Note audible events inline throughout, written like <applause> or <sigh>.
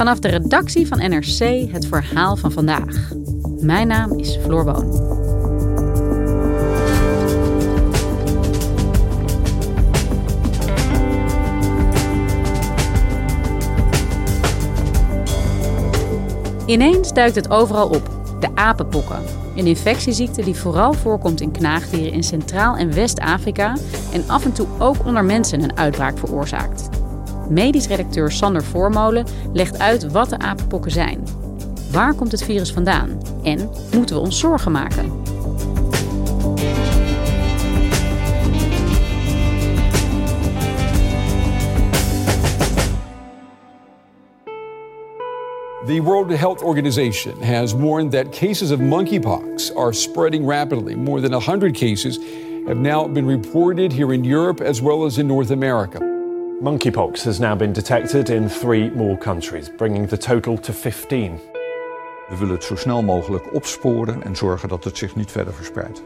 Vanaf de redactie van NRC het verhaal van vandaag. Mijn naam is Floor Boon. Ineens duikt het overal op. De apenpokken. Een infectieziekte die vooral voorkomt in knaagdieren in Centraal- en West-Afrika en af en toe ook onder mensen een uitbraak veroorzaakt. Medisch redacteur Sander Voormolen legt uit wat de apenpokken zijn. Waar komt het virus vandaan? En moeten we ons zorgen maken? The World Health Organization has warned that cases of monkeypox are spreading rapidly. More than 100 cases have now been reported here in Europe as well as in North America. Monkeypox has now been detected in three more countries, bringing the total to 15. We willen het zo snel mogelijk opsporen en zorgen dat het zich niet verder verspreidt.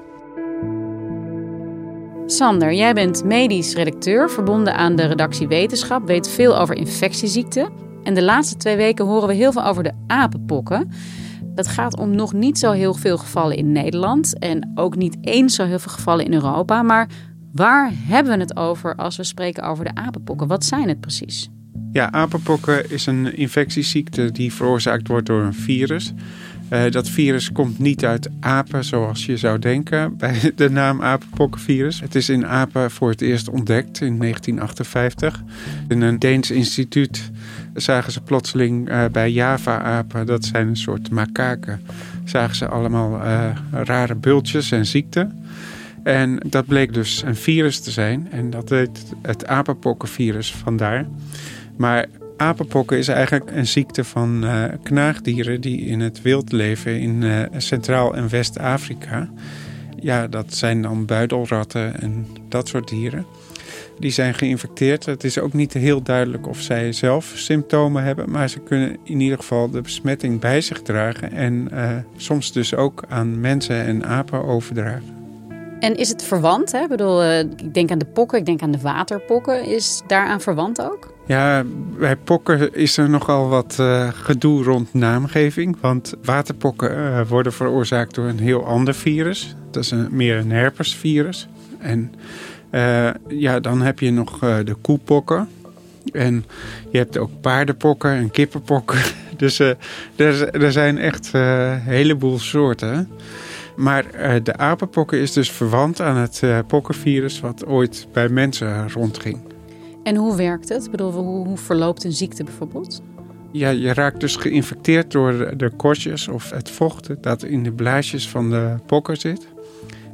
Sander, jij bent medisch redacteur, verbonden aan de redactie Wetenschap, weet veel over infectieziekten. En de laatste twee weken horen we heel veel over de apenpokken. Dat gaat om nog niet zo heel veel gevallen in Nederland en ook niet eens zo heel veel gevallen in Europa. Maar waar hebben we het over als we spreken over de apenpokken? Wat zijn het precies? Ja, apenpokken is een infectieziekte die veroorzaakt wordt door een virus. Uh, dat virus komt niet uit apen zoals je zou denken bij <laughs> de naam apenpokkenvirus. Het is in apen voor het eerst ontdekt in 1958. In een Deens instituut zagen ze plotseling uh, bij Java-apen, dat zijn een soort makaken, zagen ze allemaal uh, rare bultjes en ziekten. En dat bleek dus een virus te zijn en dat heet het apenpokkenvirus vandaar. Maar apenpokken is eigenlijk een ziekte van uh, knaagdieren die in het wild leven in uh, Centraal- en West-Afrika. Ja, dat zijn dan buidelratten en dat soort dieren. Die zijn geïnfecteerd. Het is ook niet heel duidelijk of zij zelf symptomen hebben, maar ze kunnen in ieder geval de besmetting bij zich dragen en uh, soms dus ook aan mensen en apen overdragen. En is het verwant? Hè? Ik bedoel, ik denk aan de pokken, ik denk aan de waterpokken. Is daaraan verwant ook? Ja, bij pokken is er nogal wat uh, gedoe rond naamgeving. Want waterpokken uh, worden veroorzaakt door een heel ander virus. Dat is een, meer een herpesvirus. En ja, dan heb je nog de koepokken. En je hebt ook paardenpokken en kippenpokken. <laughs> Dus er, er zijn echt een heleboel soorten. Maar de apenpokken is dus verwant aan het pokkenvirus... wat ooit bij mensen rondging. En hoe werkt het? Ik bedoel, hoe, hoe verloopt een ziekte bijvoorbeeld? Ja, je raakt dus geïnfecteerd door de korstjes of het vocht dat in de blaasjes van de pokken zit.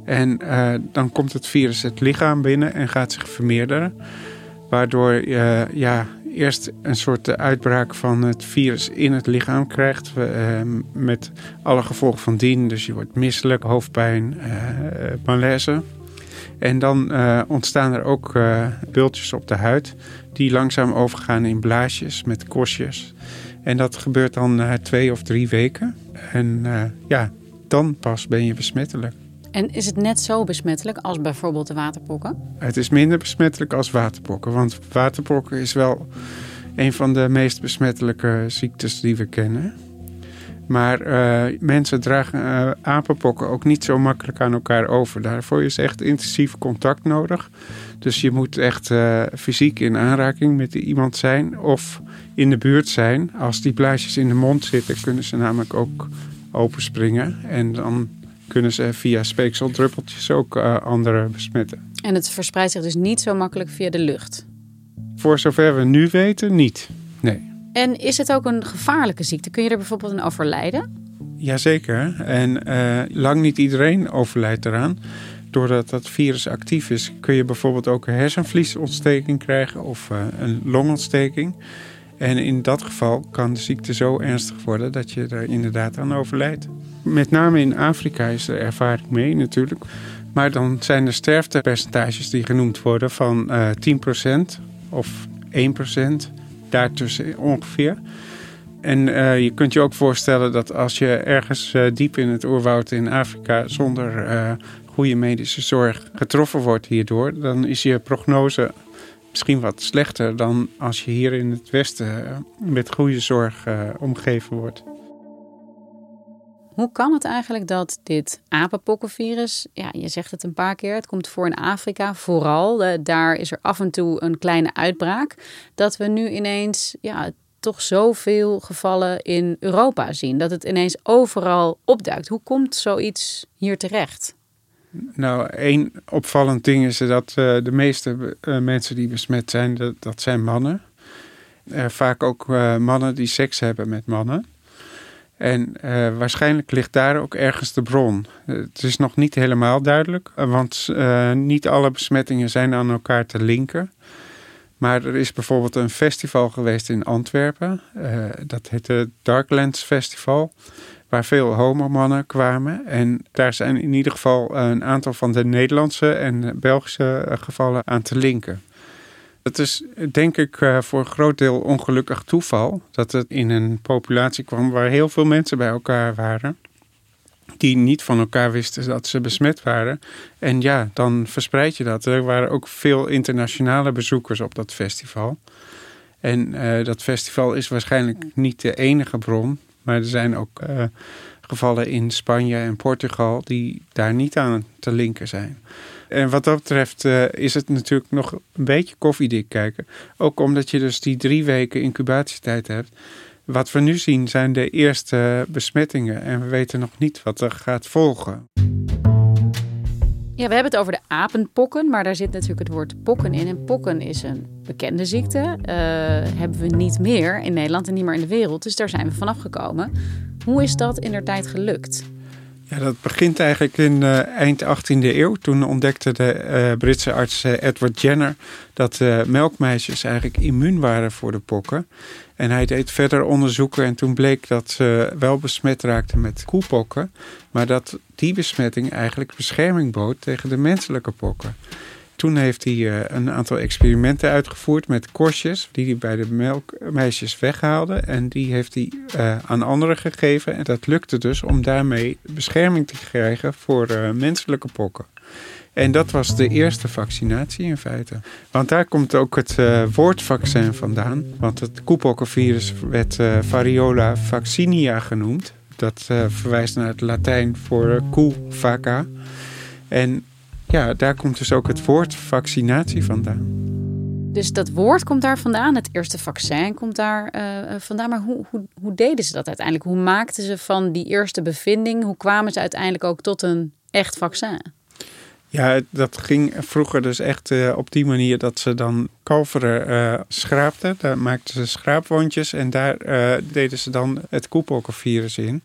En uh, dan komt het virus het lichaam binnen en gaat zich vermeerderen. Waardoor je uh, ja, eerst een soort uitbraak van het virus in het lichaam krijgt. Uh, met alle gevolgen van dien. Dus je wordt misselijk, hoofdpijn, malaise. En dan uh, ontstaan er ook bultjes op de huid die langzaam overgaan in blaasjes met korstjes. En dat gebeurt dan na twee of drie weken. En ja, dan pas ben je besmettelijk. En is het net zo besmettelijk als bijvoorbeeld de waterpokken? Het is minder besmettelijk als waterpokken. Want waterpokken is wel een van de meest besmettelijke ziektes die we kennen. Maar uh, mensen dragen uh, apenpokken ook niet zo makkelijk aan elkaar over. Daarvoor is echt intensief contact nodig. Dus je moet echt uh, fysiek in aanraking met iemand zijn of in de buurt zijn. Als die blaasjes in de mond zitten, kunnen ze namelijk ook openspringen. En dan kunnen ze via speekseldruppeltjes ook anderen besmetten. En het verspreidt zich dus niet zo makkelijk via de lucht? Voor zover we nu weten, niet. Nee. En is het ook een gevaarlijke ziekte? Kun je er bijvoorbeeld aan overlijden? Jazeker. En uh, lang niet iedereen overlijdt eraan. Doordat dat virus actief is, kun je bijvoorbeeld ook een hersenvliesontsteking krijgen of uh, een longontsteking. En in dat geval kan de ziekte zo ernstig worden dat je er inderdaad aan overlijdt. Met name in Afrika is er ervaring mee natuurlijk. Maar dan zijn er sterftepercentages die genoemd worden van uh, 10% of 1% daartussen ongeveer. En uh, je kunt je ook voorstellen dat als je ergens uh, diep in het oerwoud in Afrika zonder goede medische zorg getroffen wordt hierdoor, dan is je prognose misschien wat slechter dan als je hier in het Westen met goede zorg omgeven wordt. Hoe kan het eigenlijk dat dit apenpokkenvirus, ja, je zegt het een paar keer, het komt voor in Afrika vooral, daar is er af en toe een kleine uitbraak, dat we nu ineens ja, toch zoveel gevallen in Europa zien, dat het ineens overal opduikt. Hoe komt zoiets hier terecht? Nou, één opvallend ding is dat uh, de meeste uh, mensen die besmet zijn, dat, dat zijn mannen. Uh, vaak ook mannen die seks hebben met mannen. En waarschijnlijk ligt daar ook ergens de bron. Het is nog niet helemaal duidelijk, want niet alle besmettingen zijn aan elkaar te linken. Maar er is bijvoorbeeld een festival geweest in Antwerpen. Dat heette Darklands Festival. Waar veel homomannen kwamen. En daar zijn in ieder geval een aantal van de Nederlandse en Belgische gevallen aan te linken. Het is denk ik eh, voor een groot deel ongelukkig toeval dat het in een populatie kwam waar heel veel mensen bij elkaar waren. Die niet van elkaar wisten dat ze besmet waren. En ja, dan verspreid je dat. Er waren ook veel internationale bezoekers op dat festival. En uh, dat festival is waarschijnlijk niet de enige bron. Maar er zijn ook uh, gevallen in Spanje en Portugal die daar niet aan te linken zijn. En wat dat betreft uh, is het natuurlijk nog een beetje koffiedik kijken. Ook omdat je dus die drie weken incubatietijd hebt. Wat we nu zien zijn de eerste besmettingen. En we weten nog niet wat er gaat volgen. Ja, we hebben het over de apenpokken, maar daar zit natuurlijk het woord pokken in. En pokken is een bekende ziekte. Uh, hebben we niet meer in Nederland en niet meer in de wereld. Dus daar zijn we vanaf gekomen. Hoe is dat in der tijd gelukt? Ja, dat begint eigenlijk in uh, eind 18e eeuw. Toen ontdekte de uh, Britse arts Edward Jenner dat melkmeisjes eigenlijk immuun waren voor de pokken. En hij deed verder onderzoeken en toen bleek dat ze wel besmet raakten met koepokken. Maar dat die besmetting eigenlijk bescherming bood tegen de menselijke pokken. Toen heeft hij uh, een aantal experimenten uitgevoerd met korstjes die hij bij de melkmeisjes weghaalde. En die heeft hij uh, aan anderen gegeven. En dat lukte dus om daarmee bescherming te krijgen voor uh, menselijke pokken. En dat was de eerste vaccinatie in feite. Want daar komt ook het woord vaccin vandaan. Want het koepokkenvirus werd variola vaccinia genoemd. Dat verwijst naar het Latijn voor koe, vaca. En ja, daar komt dus ook het woord vaccinatie vandaan. Dus dat woord komt daar vandaan, het eerste vaccin komt daar vandaan. Maar hoe, hoe, hoe deden ze dat uiteindelijk? Hoe maakten ze van die eerste bevinding, hoe kwamen ze uiteindelijk ook tot een echt vaccin? Ja, dat ging vroeger dus echt uh, op die manier dat ze dan kalveren uh, schraapten. Daar maakten ze schraapwondjes en daar deden ze dan het koepokkenvirus in.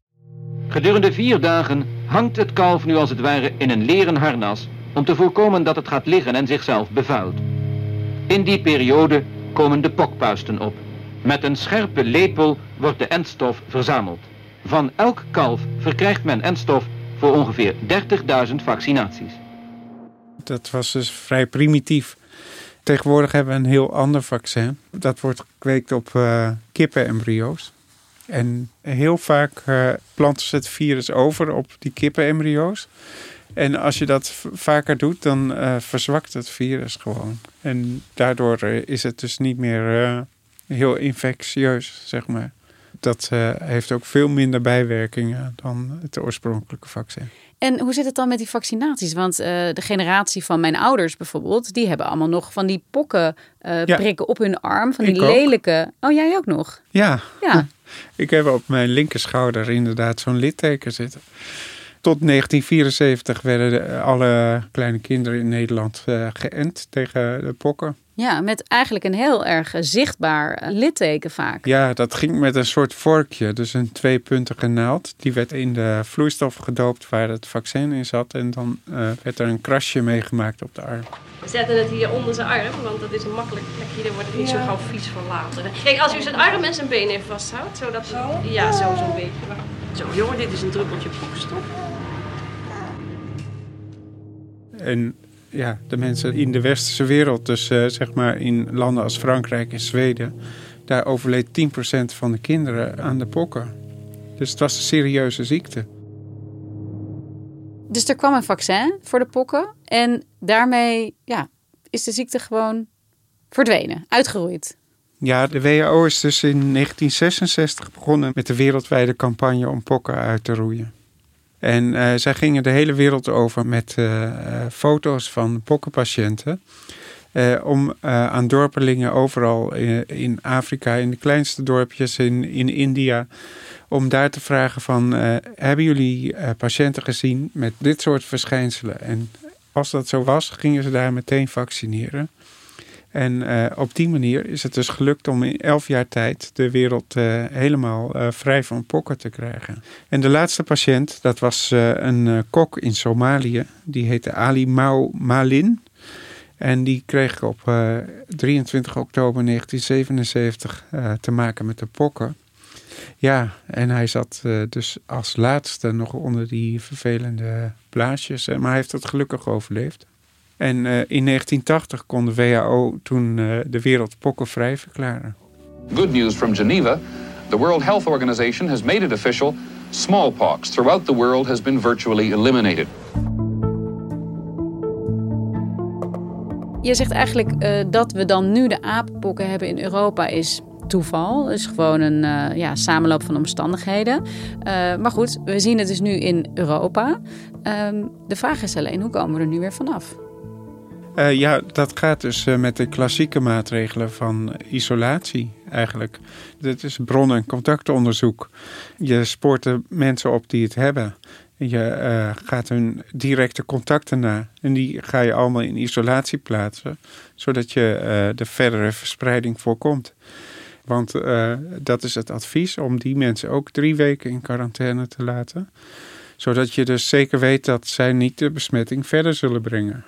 Gedurende vier dagen hangt het kalf nu als het ware in een leren harnas om te voorkomen dat het gaat liggen en zichzelf bevuilt. In die periode komen de pokpuisten op. Met een scherpe lepel wordt de endstof verzameld. Van elk kalf verkrijgt men endstof voor ongeveer 30.000 vaccinaties. Dat was dus vrij primitief. Tegenwoordig hebben we een heel ander vaccin. Dat wordt gekweekt op uh, kippenembryo's. En heel vaak uh, planten ze het virus over op die kippenembryo's. En als je dat vaker doet, dan uh, verzwakt het virus gewoon. En daardoor eh, is het dus niet meer heel infectieus, zeg maar. Dat uh, heeft ook veel minder bijwerkingen dan het oorspronkelijke vaccin. En hoe zit het dan met die vaccinaties? Want uh, de generatie van mijn ouders bijvoorbeeld, die hebben allemaal nog van die pokken uh, prikken op hun arm. Van die ook. lelijke. Oh, jij ook nog? Ja. Ja. <laughs> Ik heb op mijn linkerschouder inderdaad zo'n litteken zitten. Tot 1974 werden de- alle kleine kinderen in Nederland eh, geënt tegen de pokken. Ja, met eigenlijk een heel erg eh, zichtbaar eh, litteken vaak. Ja, dat ging met een soort vorkje, dus een tweepuntige naald. Die werd in de vloeistof gedoopt waar het vaccin in zat. En dan eh, werd er een krasje meegemaakt op de arm. We zetten het hier onder zijn arm, want dat is een makkelijk plekje. Daar wordt het niet zo gauw vies van later. Kijk, als u zijn arm en zijn been even vasthoudt, zodat... Zo? Ja, zo zo'n beetje. Zo, jongen, dit is een druppeltje pokkenstop. En ja, de mensen in de westerse wereld, dus eh, zeg maar in landen als Frankrijk en Zweden, daar overleed 10% van de kinderen aan de pokken. Dus het was een serieuze ziekte. Dus er kwam een vaccin voor de pokken. En daarmee ja, is de ziekte gewoon verdwenen, uitgeroeid. Ja, de WHO is dus in 1966 begonnen met de wereldwijde campagne om pokken uit te roeien. En eh, zij gingen de hele wereld over met eh, eh, foto's van pokkenpatiënten. om aan dorpelingen overal in, Afrika, in de kleinste dorpjes in, in India, om daar te vragen van, hebben jullie patiënten gezien met dit soort verschijnselen? En als dat zo was, gingen ze daar meteen vaccineren. En eh, op die manier is het dus gelukt om in elf jaar tijd de wereld eh, helemaal eh, vrij van pokken te krijgen. En de laatste patiënt, dat was een kok in Somalië. Die heette Ali Mau Malin. En die kreeg op eh, 23 oktober 1977 eh, te maken met de pokken. Ja, en hij zat dus als laatste nog onder die vervelende blaasjes. Maar hij heeft het gelukkig overleefd. En eh, in 1980 kon de WHO toen eh, de wereld pokkenvrij verklaren. Good news from Geneva. The World Health Organization has made it official. Smallpox throughout the world has been virtually eliminated. Je zegt eigenlijk eh, dat we dan nu de apenpokken hebben in Europa is toeval. is gewoon een eh, ja, samenloop van omstandigheden. Eh, maar goed, we zien het dus nu in Europa. Ehm, de vraag is alleen, hoe komen we er nu weer vanaf? Eh, ja, dat gaat dus eh, met de klassieke maatregelen van isolatie eigenlijk. Dit is bron- en contactonderzoek. Je spoort de mensen op die het hebben. Je eh, gaat hun directe contacten na. En die ga je allemaal in isolatie plaatsen. Zodat je de verdere verspreiding voorkomt. Want dat is het advies om die mensen ook drie weken in quarantaine te laten. Zodat je dus zeker weet dat zij niet de besmetting verder zullen brengen.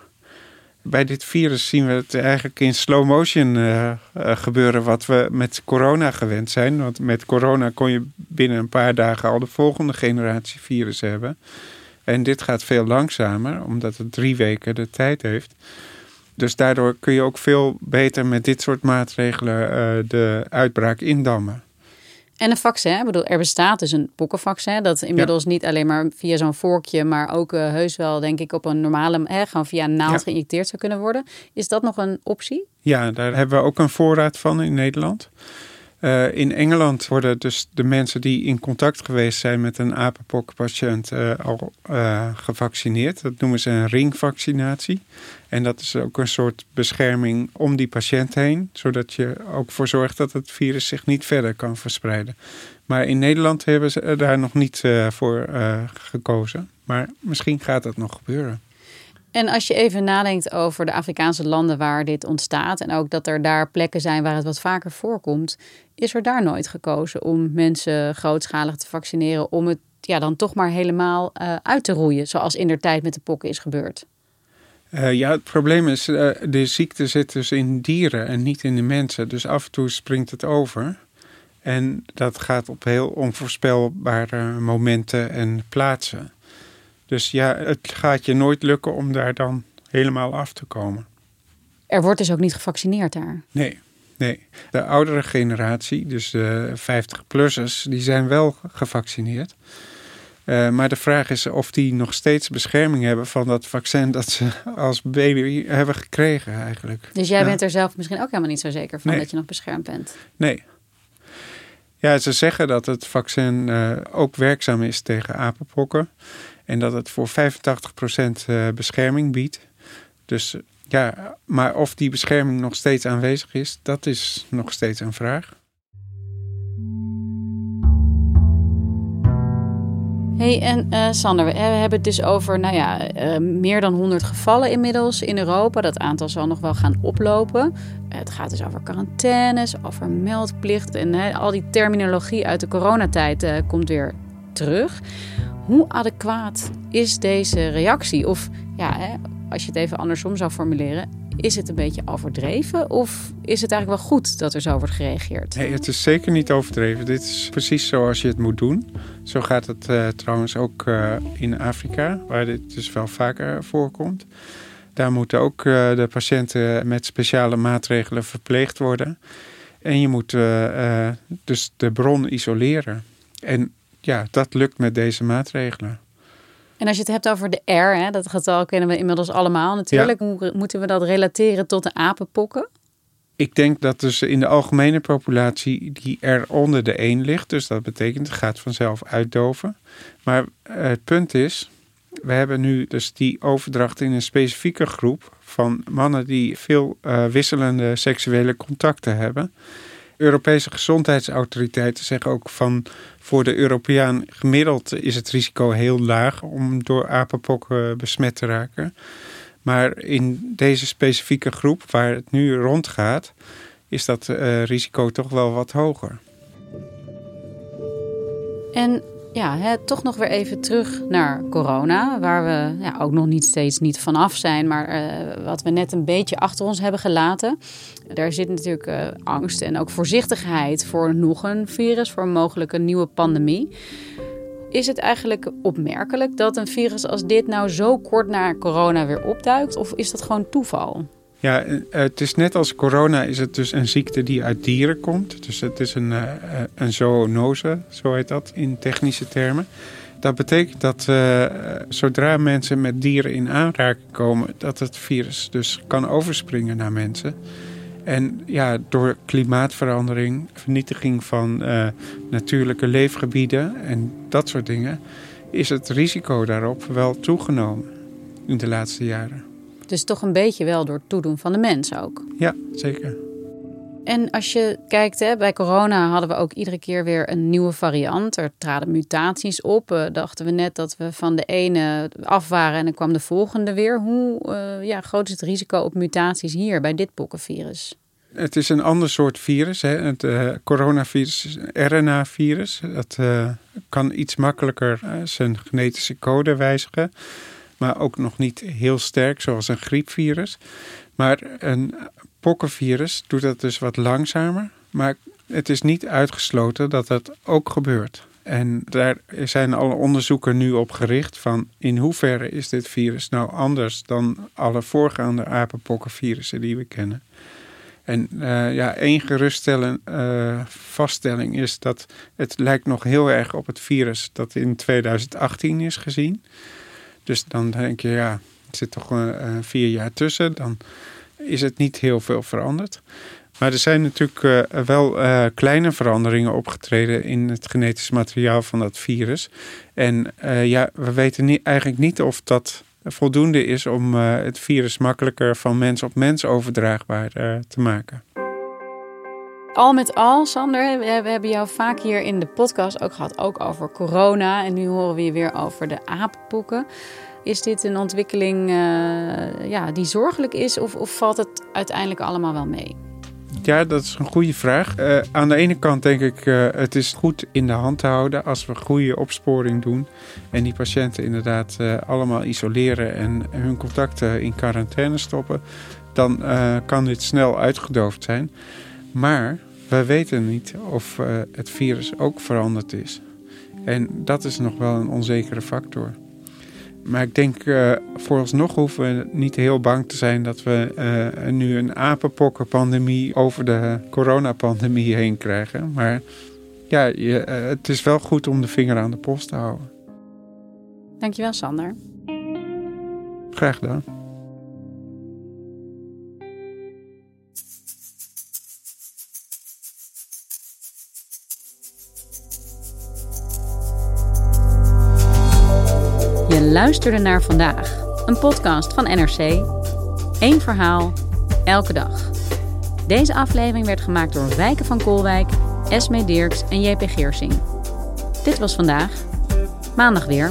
Bij dit virus zien we het eigenlijk in slow motion eh, eh, gebeuren wat we met corona gewend zijn. Want met corona kon je binnen een paar dagen al de volgende generatie virus hebben. En dit gaat veel langzamer, omdat het drie weken de tijd heeft. Dus daardoor kun je ook veel beter met dit soort maatregelen eh, de uitbraak indammen. En een vaccin, ik bedoel, er bestaat dus een pokkenvaccin. Dat inmiddels niet alleen maar via zo'n vorkje, maar ook eh, heus wel, denk ik, op een normale, hè, gewoon via een naald Ja. geïnjecteerd zou kunnen worden. Is dat nog een optie? Ja, daar hebben we ook een voorraad van in Nederland. Eh, in Engeland worden dus de mensen die in contact geweest zijn met een apenpokkenpatiënt eh, al eh, gevaccineerd. Dat noemen ze een ringvaccinatie. En dat is ook een soort bescherming om die patiënt heen, zodat je ook voor zorgt dat het virus zich niet verder kan verspreiden. Maar in Nederland hebben ze daar nog niet voor gekozen. Maar misschien gaat dat nog gebeuren. En als je even nadenkt over de Afrikaanse landen waar dit ontstaat en ook dat er daar plekken zijn waar het wat vaker voorkomt, is er daar nooit gekozen om mensen grootschalig te vaccineren om het ja, dan toch maar helemaal eh, uit te roeien, zoals in der tijd met de pokken is gebeurd? Eh, ja, het probleem is, eh, de ziekte zit dus in dieren en niet in de mensen. Dus af en toe springt het over. En dat gaat op heel onvoorspelbare momenten en plaatsen. Dus ja, het gaat je nooit lukken om daar dan helemaal af te komen. Er wordt dus ook niet gevaccineerd daar. Nee, nee. De oudere generatie, dus de 50-plussers, die zijn wel gevaccineerd. Eh, maar de vraag is of die nog steeds bescherming hebben van dat vaccin dat ze als baby hebben gekregen eigenlijk. Dus jij bent er zelf misschien ook helemaal niet zo zeker van Nee. dat je nog beschermd bent. Nee. Ja, ze zeggen dat het vaccin uh, ook werkzaam is tegen apenpokken. En dat het voor 85% uh, bescherming biedt. Dus ja, maar of die bescherming nog steeds aanwezig is, dat is nog steeds een vraag. Hey, en uh, Sander, we hebben het dus over nou ja, meer dan 100 gevallen inmiddels in Europa. Dat aantal zal nog wel gaan oplopen. het gaat dus over quarantaines, over meldplicht en al die terminologie uit de coronatijd komt weer terug. Hoe adequaat is deze reactie? Of ja, hè, als je het even andersom zou formuleren, is het een beetje overdreven of is het eigenlijk wel goed dat er zo wordt gereageerd? Nee, het is zeker niet overdreven. Dit is precies zoals je het moet doen. Zo gaat het uh, trouwens ook uh, in Afrika, waar dit dus wel vaker voorkomt. Daar moeten ook uh, de patiënten met speciale maatregelen verpleegd worden. En je moet dus de bron isoleren. En ja, dat lukt met deze maatregelen. En als je het hebt over de R, hè, dat getal kennen we inmiddels allemaal natuurlijk. Hoe moeten we dat relateren tot de apenpokken? Ik denk dat dus in de algemene populatie die R onder de 1 ligt. Dus dat betekent het gaat vanzelf uitdoven. Maar het punt is, we hebben nu dus die overdracht in een specifieke groep van mannen die veel uh, wisselende seksuele contacten hebben. Europese gezondheidsautoriteiten zeggen ook van voor de Europeaan gemiddeld is het risico heel laag om door apenpokken besmet te raken. Maar in deze specifieke groep waar het nu rondgaat, is dat uh, risico toch wel wat hoger. En ja, hè, toch nog weer even terug naar corona, waar we ja, ook nog niet steeds niet vanaf zijn, maar uh, wat we net een beetje achter ons hebben gelaten. Daar zit natuurlijk uh, angst en ook voorzichtigheid voor nog een virus, voor een mogelijke nieuwe pandemie. Is het eigenlijk opmerkelijk dat een virus als dit nou zo kort na corona weer opduikt, of is dat gewoon toeval? Ja, eh, het is net als corona is het dus een ziekte die uit dieren komt. Dus het is een, uh, een zoonose, zo heet dat in technische termen. Dat betekent dat uh, zodra mensen met dieren in aanraking komen, dat het virus dus kan overspringen naar mensen. En ja, door klimaatverandering, vernietiging van natuurlijke leefgebieden en dat soort dingen, is het risico daarop wel toegenomen in de laatste jaren. Dus toch een beetje wel door het toedoen van de mens ook. Ja, zeker. En als je kijkt, hè, bij corona hadden we ook iedere keer weer een nieuwe variant. Er traden mutaties op. Uh, dachten we net dat we van de ene af waren en dan kwam de volgende weer. Hoe uh, ja, groot is het risico op mutaties hier bij dit pokkenvirus? Het is een ander soort virus. Hè. Het uh, coronavirus RNA-virus. Dat kan iets makkelijker zijn genetische code wijzigen maar ook nog niet heel sterk, zoals een griepvirus. Maar een pokkenvirus doet dat dus wat langzamer. Maar het is niet uitgesloten dat dat ook gebeurt. En daar zijn alle onderzoeken nu op gericht van in hoeverre is dit virus nou anders dan alle voorgaande apenpokkenvirussen die we kennen. En uh, ja, één geruststellende uh, vaststelling is dat het lijkt nog heel erg op het virus dat in 2018 is gezien. Dus dan denk je, ja, er zit toch uh, vier jaar tussen. Dan is het niet heel veel veranderd. Maar er zijn natuurlijk uh, wel kleine veranderingen opgetreden in het genetisch materiaal van dat virus. En ja, we weten niet, eigenlijk niet of dat voldoende is om het virus makkelijker van mens op mens overdraagbaar te maken. Al met al, Sander, we hebben jou vaak hier in de podcast ook gehad, ook over corona. En nu horen we je weer over de apenpokken. Is dit een ontwikkeling uh, ja, die zorgelijk is of, of valt het uiteindelijk allemaal wel mee? Ja, dat is een goede vraag. Uh, aan de ene kant denk ik, uh, het is goed in de hand te houden als we goede opsporing doen. En die patiënten inderdaad allemaal isoleren en hun contacten in quarantaine stoppen. Dan kan dit snel uitgedoofd zijn. Maar we weten niet of het virus ook veranderd is. En dat is nog wel een onzekere factor. Maar ik denk, uh, vooralsnog hoeven we niet heel bang te zijn dat we uh, nu een apenpokkenpandemie over de coronapandemie heen krijgen. Maar ja, je, het is wel goed om de vinger aan de pols te houden. Dankjewel, Sander. Graag gedaan. Luisterde naar vandaag, een podcast van NRC. Eén verhaal, elke dag. Deze aflevering werd gemaakt door Wijken van Koolwijk, Esme Dirks en JP Geersing. Dit was vandaag. Maandag weer.